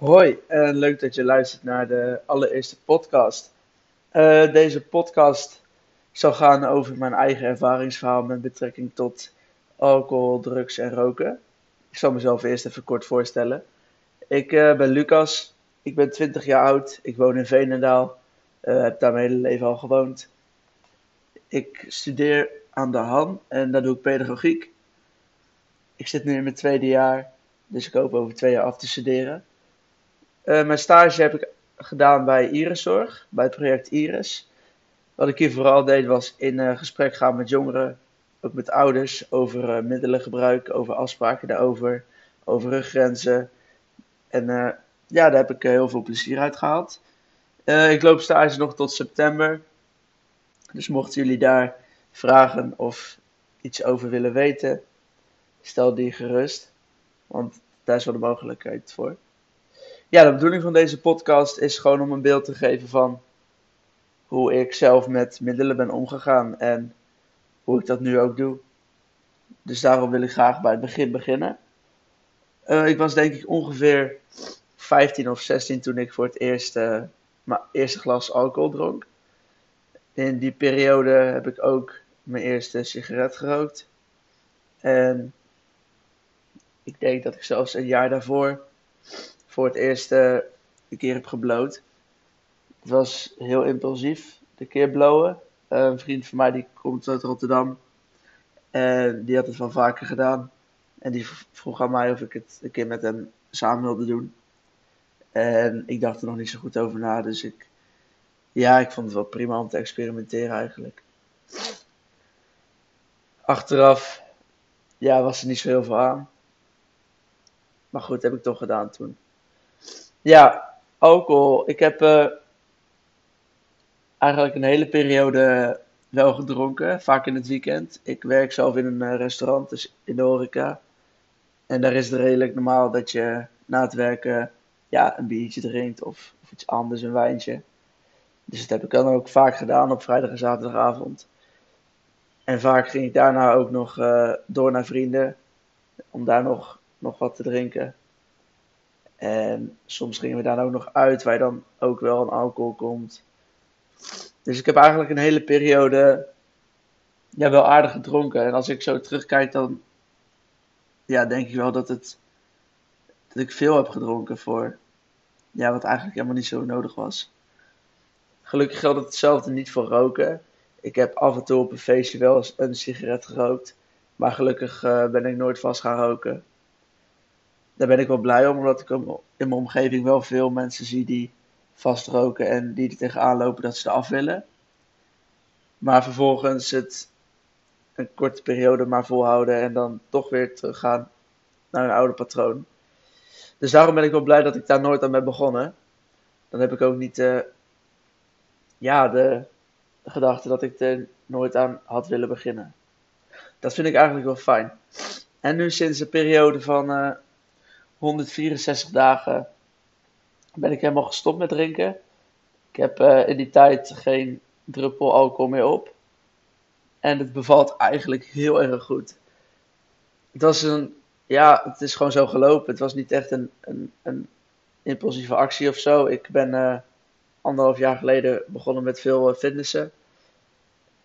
Hoi en leuk dat je luistert naar de allereerste podcast. Eh, deze podcast zal gaan over mijn eigen ervaringsverhaal met betrekking tot alcohol, drugs en roken. Ik zal mezelf eerst even kort voorstellen. Ik eh, ben Lucas, ik ben 20 jaar oud, ik woon in Veenendaal, uh, heb daar mijn hele leven al gewoond. Ik studeer aan de Han en daar doe ik pedagogiek. Ik zit nu in mijn tweede jaar, dus ik hoop over twee jaar af te studeren. Uh, mijn stage heb ik gedaan bij Iriszorg, bij het project Iris. Wat ik hier vooral deed was in uh, gesprek gaan met jongeren, ook met ouders, over uh, middelengebruik, over afspraken daarover, over ruggrenzen. En ja, daar heb ik heel veel plezier uit gehaald. ik loop stage nog tot september. Dus mochten jullie daar vragen of iets over willen weten, stel die gerust. Want daar is wel de mogelijkheid voor. Ja, de bedoeling van deze podcast is gewoon om een beeld te geven van hoe ik zelf met middelen ben omgegaan en hoe ik dat nu ook doe. Dus daarom wil ik graag bij het begin beginnen. Uh, ik was denk ik ongeveer 15 of 16 toen ik voor het eerst uh, mijn eerste glas alcohol dronk. In die periode heb ik ook mijn eerste sigaret gerookt. En ik denk dat ik zelfs een jaar daarvoor voor het eerst uh, een keer heb gebloot. Het was heel impulsief, de keer blowen. Uh, een vriend van mij die komt uit Rotterdam. En die had het wel vaker gedaan. En die vroeg aan mij of ik het een keer met hem samen wilde doen. En ik dacht er nog niet zo goed over na. Dus ik, ja, ik vond het wel prima om te experimenteren eigenlijk. Achteraf, ja, was er niet zo heel veel aan. Maar goed, heb ik toch gedaan toen. Ja, alcohol. Ik heb uh, eigenlijk een hele periode wel gedronken, vaak in het weekend. Ik werk zelf in een uh, restaurant, dus in de. En daar is het redelijk normaal dat je na het werken ja, een biertje drinkt of, of iets anders, een wijntje. Dus dat heb ik dan ook vaak gedaan op vrijdag en zaterdagavond. En vaak ging ik daarna ook nog uh, door naar vrienden om daar nog, nog wat te drinken. En soms gingen we dan ook nog uit, waar dan ook wel een alcohol komt. Dus ik heb eigenlijk een hele periode ja, wel aardig gedronken. En als ik zo terugkijk, dan ja, denk ik wel dat, ik veel heb gedronken voor ja, wat eigenlijk helemaal niet zo nodig was. Gelukkig geldt hetzelfde niet voor roken. Ik heb af en toe op een feestje wel eens een sigaret gerookt. Maar gelukkig uh, ben ik nooit vast gaan roken daar ben ik wel blij om, omdat ik in mijn omgeving wel veel mensen zie die vastroken en die er tegenaan lopen dat ze eraf willen. Maar vervolgens het een korte periode maar volhouden en dan toch weer teruggaan naar een oude patroon. Dus daarom ben ik wel blij dat ik daar nooit aan ben begonnen. Dan heb ik ook niet uh, ja, de, gedachte dat ik er nooit aan had willen beginnen. Dat vind ik eigenlijk wel fijn. En nu sinds de periode van uh, 164 dagen ben ik helemaal gestopt met drinken. Ik heb uh, in die tijd geen druppel alcohol meer op. En het bevalt eigenlijk heel erg goed. Het was een, ja, het is gewoon zo gelopen. Het was niet echt een, een, een impulsieve actie of zo. Ik ben uh, anderhalf jaar geleden begonnen met veel uh, fitnessen.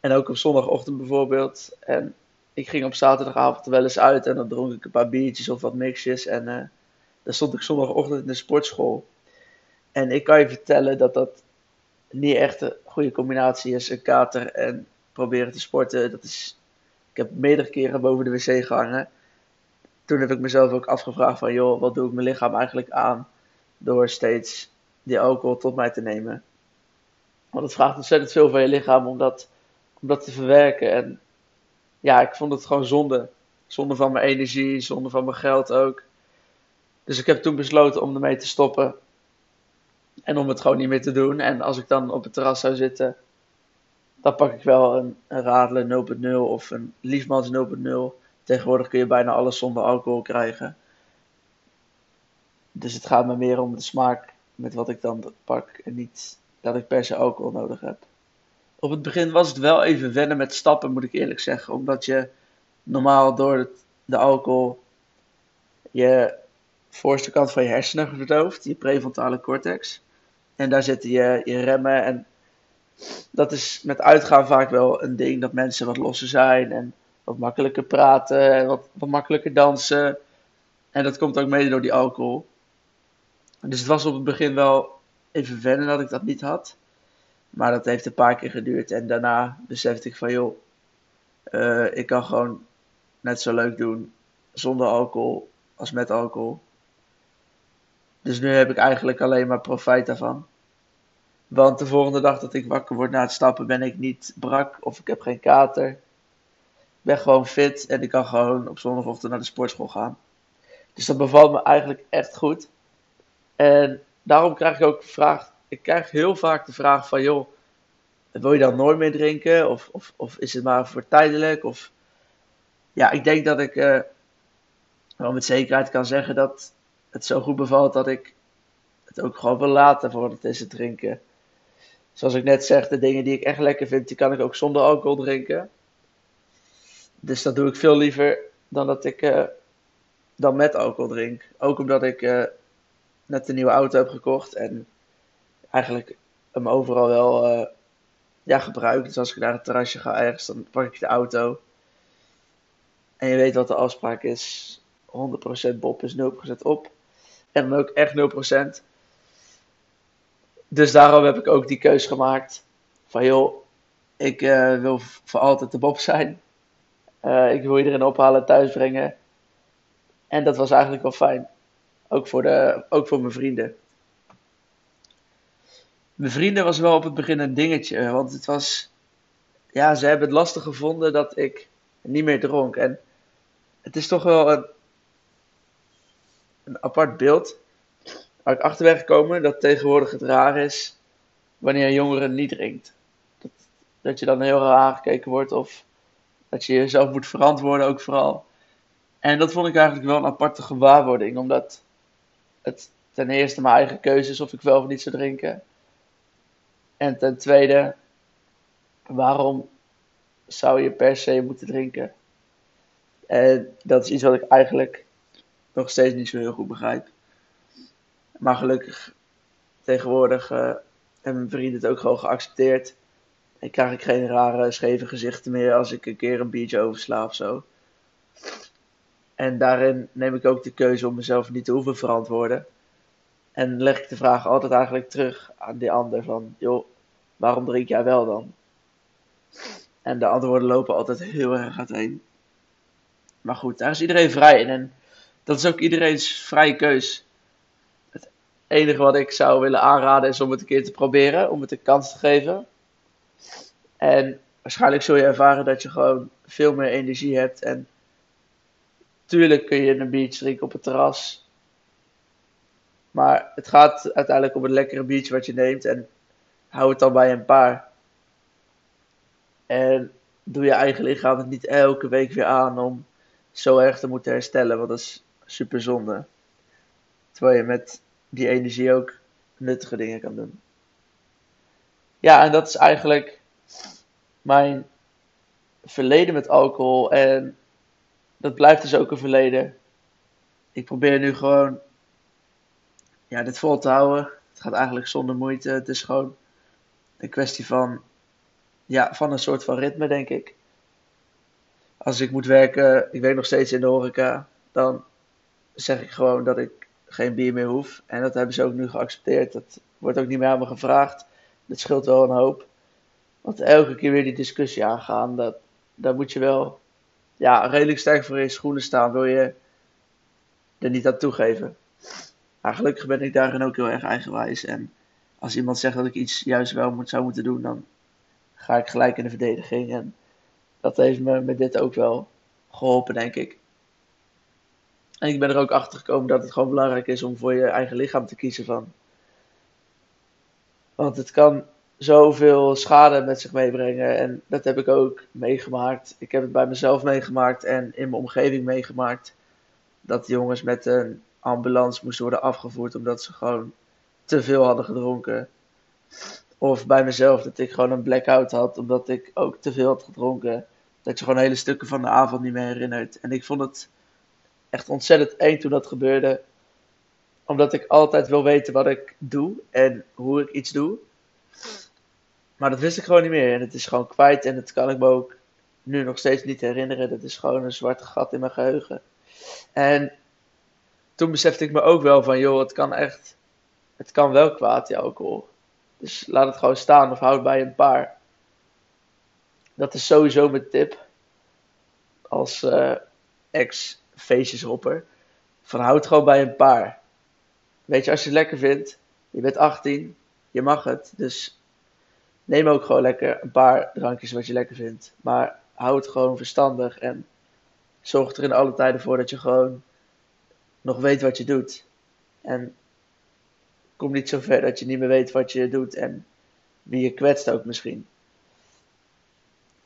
En ook op zondagochtend bijvoorbeeld. En ik ging op zaterdagavond wel eens uit en dan dronk ik een paar biertjes of wat mixjes. En dan stond ik zondagochtend in de sportschool. En ik kan je vertellen dat dat niet echt een goede combinatie is. Een kater en proberen te sporten. Dat is, ik heb meerdere keren boven de wc gehangen. Toen heb ik mezelf ook afgevraagd van, joh, wat doe ik mijn lichaam eigenlijk aan? Door steeds die alcohol tot mij te nemen. Want het vraagt ontzettend veel van je lichaam om dat, om dat te verwerken. En ja, ik vond het gewoon zonde. Zonde van mijn energie, zonde van mijn geld ook. Dus ik heb toen besloten om ermee te stoppen. En om het gewoon niet meer te doen. En als ik dan op het terras zou zitten, dan pak ik wel een, Radler 0.0 of een Liefmans 0.0. Tegenwoordig kun je bijna alles zonder alcohol krijgen. Dus het gaat me meer om de smaak met wat ik dan pak en niet dat ik per se alcohol nodig heb. Op het begin was het wel even wennen met stappen, moet ik eerlijk zeggen. Omdat je normaal door de alcohol je voorste kant van je hersenen verdooft, je prefrontale cortex. En daar zitten je, je remmen. En dat is met uitgaan vaak wel een ding dat mensen wat losser zijn en wat makkelijker praten en wat, wat makkelijker dansen. En dat komt ook mede door die alcohol. Dus het was op het begin wel even wennen dat ik dat niet had. Maar dat heeft een paar keer geduurd. En daarna besefte ik van joh, uh, ik kan gewoon net zo leuk doen zonder alcohol als met alcohol. Dus nu heb ik eigenlijk alleen maar profijt daarvan. Want de volgende dag dat ik wakker word na het stappen ben ik niet brak of ik heb geen kater. Ik ben gewoon fit en ik kan gewoon op zondagochtend naar de sportschool gaan. Dus dat bevalt me eigenlijk echt goed. En daarom krijg ik ook vraag, ik krijg heel vaak de vraag van joh, wil je dan nooit meer drinken? Of, of, of is het maar voor tijdelijk? Of ja, ik denk dat ik uh, wel met zekerheid kan zeggen dat het zo goed bevalt dat ik het ook gewoon wil laten voor het is het drinken. Zoals ik net zeg, de dingen die ik echt lekker vind, die kan ik ook zonder alcohol drinken. Dus dat doe ik veel liever dan dat ik uh, dan met alcohol drink. Ook omdat ik uh, net een nieuwe auto heb gekocht en eigenlijk hem overal wel uh, ja, gebruik. Dus als ik naar het terrasje ga ergens, dan pak ik de auto. En je weet wat de afspraak is. 100% Bob is 0% op. En ook echt 0%. Dus daarom heb ik ook die keus gemaakt. Van joh, ik uh, wil voor altijd de Bob zijn. Uh, ik wil iedereen ophalen en thuis brengen. En dat was eigenlijk wel fijn. Ook voor, de, ook voor mijn vrienden. Mijn vrienden was wel op het begin een dingetje. Want het was. Ja, ze hebben het lastig gevonden dat ik niet meer dronk. En het is toch wel een, een apart beeld waar ik achter ben gekomen dat tegenwoordig het raar is wanneer een jongere niet drinkt. Dat, dat je dan heel raar aangekeken wordt of dat je jezelf moet verantwoorden ook vooral. En dat vond ik eigenlijk wel een aparte gewaarwording, omdat het ten eerste mijn eigen keuze is of ik wel of niet zou drinken. En ten tweede, waarom zou je per se moeten drinken? En dat is iets wat ik eigenlijk nog steeds niet zo heel goed begrijp. Maar gelukkig, tegenwoordig uh, hebben mijn vrienden het ook gewoon geaccepteerd. En krijg ik geen rare scheve gezichten meer als ik een keer een biertje oversla of zo. En daarin neem ik ook de keuze om mezelf niet te hoeven verantwoorden. En leg ik de vraag altijd eigenlijk terug aan die ander van, joh, waarom drink jij wel dan? En de antwoorden lopen altijd heel erg uiteen. Maar goed, daar is iedereen vrij in. En dat is ook iedereen's vrije keus enige wat ik zou willen aanraden is om het een keer te proberen, om het een kans te geven. En waarschijnlijk zul je ervaren dat je gewoon veel meer energie hebt. En tuurlijk kun je een biertje drinken op het terras. Maar het gaat uiteindelijk om een lekkere biertje wat je neemt. En hou het dan bij een paar. En doe je eigen lichaam het niet elke week weer aan om zo erg te moeten herstellen. Want dat is super zonde. Terwijl je met die energie ook nuttige dingen kan doen. Ja, en dat is eigenlijk mijn verleden met alcohol. En dat blijft dus ook een verleden. Ik probeer nu gewoon ja, dit vol te houden. Het gaat eigenlijk zonder moeite. Het is gewoon een kwestie van, ja, van een soort van ritme, denk ik. Als ik moet werken, ik werk nog steeds in de horeca, dan zeg ik gewoon dat ik geen bier meer hoef. En dat hebben ze ook nu geaccepteerd. Dat wordt ook niet meer aan me gevraagd. Dat scheelt wel een hoop. Want elke keer weer die discussie aangaan, dat, daar moet je wel ja, redelijk sterk voor in je schoenen staan. Wil je er niet aan toegeven. Maar gelukkig ben ik daarin ook heel erg eigenwijs. En als iemand zegt dat ik iets juist wel moet, zou moeten doen, dan ga ik gelijk in de verdediging. En dat heeft me met dit ook wel geholpen, denk ik. En ik ben er ook achter gekomen dat het gewoon belangrijk is om voor je eigen lichaam te kiezen van. Want het kan zoveel schade met zich meebrengen. En dat heb ik ook meegemaakt. Ik heb het bij mezelf meegemaakt en in mijn omgeving meegemaakt. Dat jongens met een ambulance moesten worden afgevoerd omdat ze gewoon te veel hadden gedronken. Of bij mezelf dat ik gewoon een blackout had omdat ik ook te veel had gedronken. Dat je gewoon hele stukken van de avond niet meer herinnert. En ik vond het echt ontzettend eng toen dat gebeurde. Omdat ik altijd wil weten wat ik doe en hoe ik iets doe. Maar dat wist ik gewoon niet meer. En het is gewoon kwijt. En dat kan ik me ook nu nog steeds niet herinneren. Dat is gewoon een zwart gat in mijn geheugen. En toen besefte ik me ook wel van, joh, het kan echt, het kan wel kwaad, die alcohol. Dus laat het gewoon staan of houd bij een paar. Dat is sowieso mijn tip. Als uh, ex-feestjeshopper. Van houd gewoon bij een paar. Weet je, als je het lekker vindt, je bent 18, je mag het. Dus neem ook gewoon lekker een paar drankjes wat je lekker vindt. Maar hou het gewoon verstandig en zorg er in alle tijden voor dat je gewoon nog weet wat je doet. En kom niet zo ver dat je niet meer weet wat je doet en wie je kwetst ook misschien.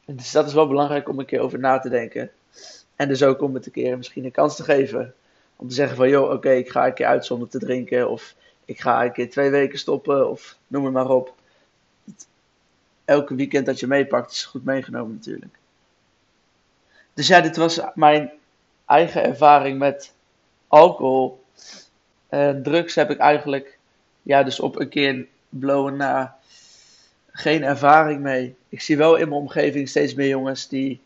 En dus dat is wel belangrijk om een keer over na te denken. En dus ook om het een keer misschien een kans te geven. Om te zeggen van, joh, oké, ik ga een keer uit zonder te drinken. Of ik ga een keer twee weken stoppen. Of noem het maar op. Elke weekend dat je meepakt is goed meegenomen natuurlijk. Dus ja, dit was mijn eigen ervaring met alcohol. En drugs heb ik eigenlijk, ja, dus op een keer blowen na geen ervaring mee. Ik zie wel in mijn omgeving steeds meer jongens die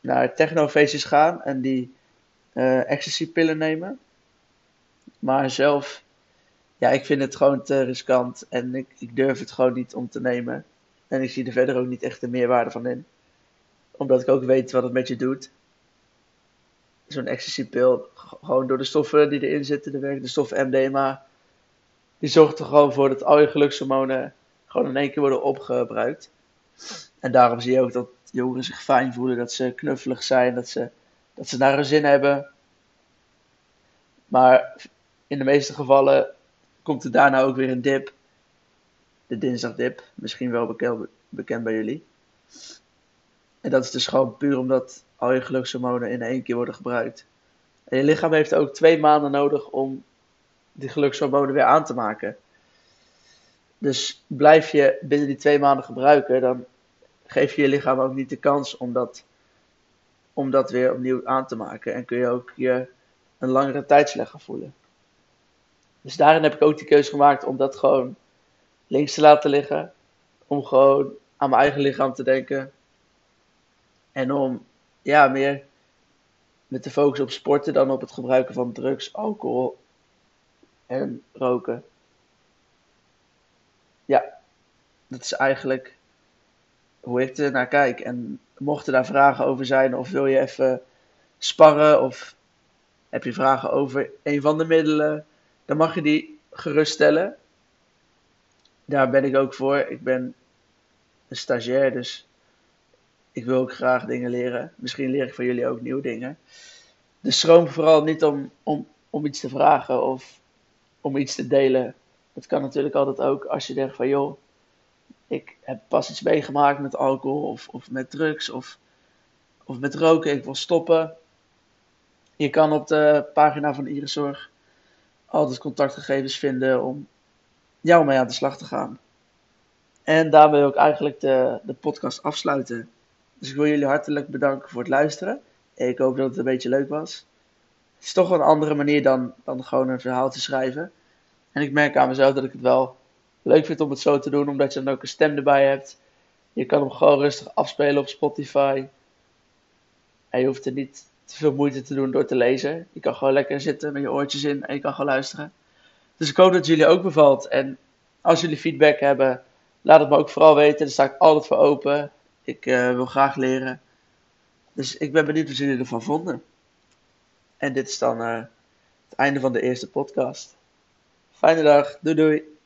naar technofeestjes gaan en die uh, ecstasy-pillen nemen. Maar zelf, ja, ik vind het gewoon te riskant en ik, ik durf het gewoon niet om te nemen. En ik zie er verder ook niet echt de meerwaarde van in. Omdat ik ook weet wat het met je doet. Zo'n ecstasy-pil, gewoon door de stoffen die erin zitten, de, de stof MDMA, die zorgt er gewoon voor dat al je gelukshormonen gewoon in één keer worden opgebruikt. En daarom zie je ook dat jongeren zich fijn voelen, dat ze knuffelig zijn, dat ze, dat ze naar hun zin hebben. Maar in de meeste gevallen komt er daarna ook weer een dip. De dinsdagdip, misschien wel bekend, bekend bij jullie. En dat is dus gewoon puur omdat al je gelukshormonen in één keer worden gebruikt. En je lichaam heeft ook twee maanden nodig om die gelukshormonen weer aan te maken. Dus blijf je binnen die twee maanden gebruiken, dan geef je je lichaam ook niet de kans om dat, om dat weer opnieuw aan te maken. En kun je ook je een langere tijd slecht gaan voelen. Dus daarin heb ik ook die keuze gemaakt om dat gewoon links te laten liggen. Om gewoon aan mijn eigen lichaam te denken. En om ja, meer met de focus op sporten dan op het gebruiken van drugs, alcohol en roken. Ja, dat is eigenlijk hoe ik er naar kijk. En mochten daar vragen over zijn, of wil je even sparren, of heb je vragen over een van de middelen, dan mag je die gerust stellen. Daar ben ik ook voor. Ik ben een stagiair, dus ik wil ook graag dingen leren. Misschien leer ik van jullie ook nieuwe dingen. Dus schroom vooral niet om, om, om iets te vragen of om iets te delen. Dat kan natuurlijk altijd ook als je denkt van joh, ik heb pas iets meegemaakt met alcohol of, of met drugs of, of met roken. Ik wil stoppen. Je kan op de pagina van Iriszorg altijd contactgegevens vinden om jou mee aan de slag te gaan. En daarmee ook eigenlijk de, de podcast afsluiten. Dus ik wil jullie hartelijk bedanken voor het luisteren. Ik hoop dat het een beetje leuk was. Het is toch een andere manier dan, dan gewoon een verhaal te schrijven. En ik merk aan mezelf dat ik het wel leuk vind om het zo te doen, omdat je dan ook een stem erbij hebt. Je kan hem gewoon rustig afspelen op Spotify. En je hoeft er niet te veel moeite te doen door te lezen. Je kan gewoon lekker zitten met je oortjes in en je kan gewoon luisteren. Dus ik hoop dat jullie ook bevalt. En als jullie feedback hebben, laat het me ook vooral weten. Daar sta ik altijd voor open. Ik uh, wil graag leren. Dus ik ben benieuwd wat jullie ervan vonden. En dit is dan uh, het einde van de eerste podcast. Fijne dag. Doei doei.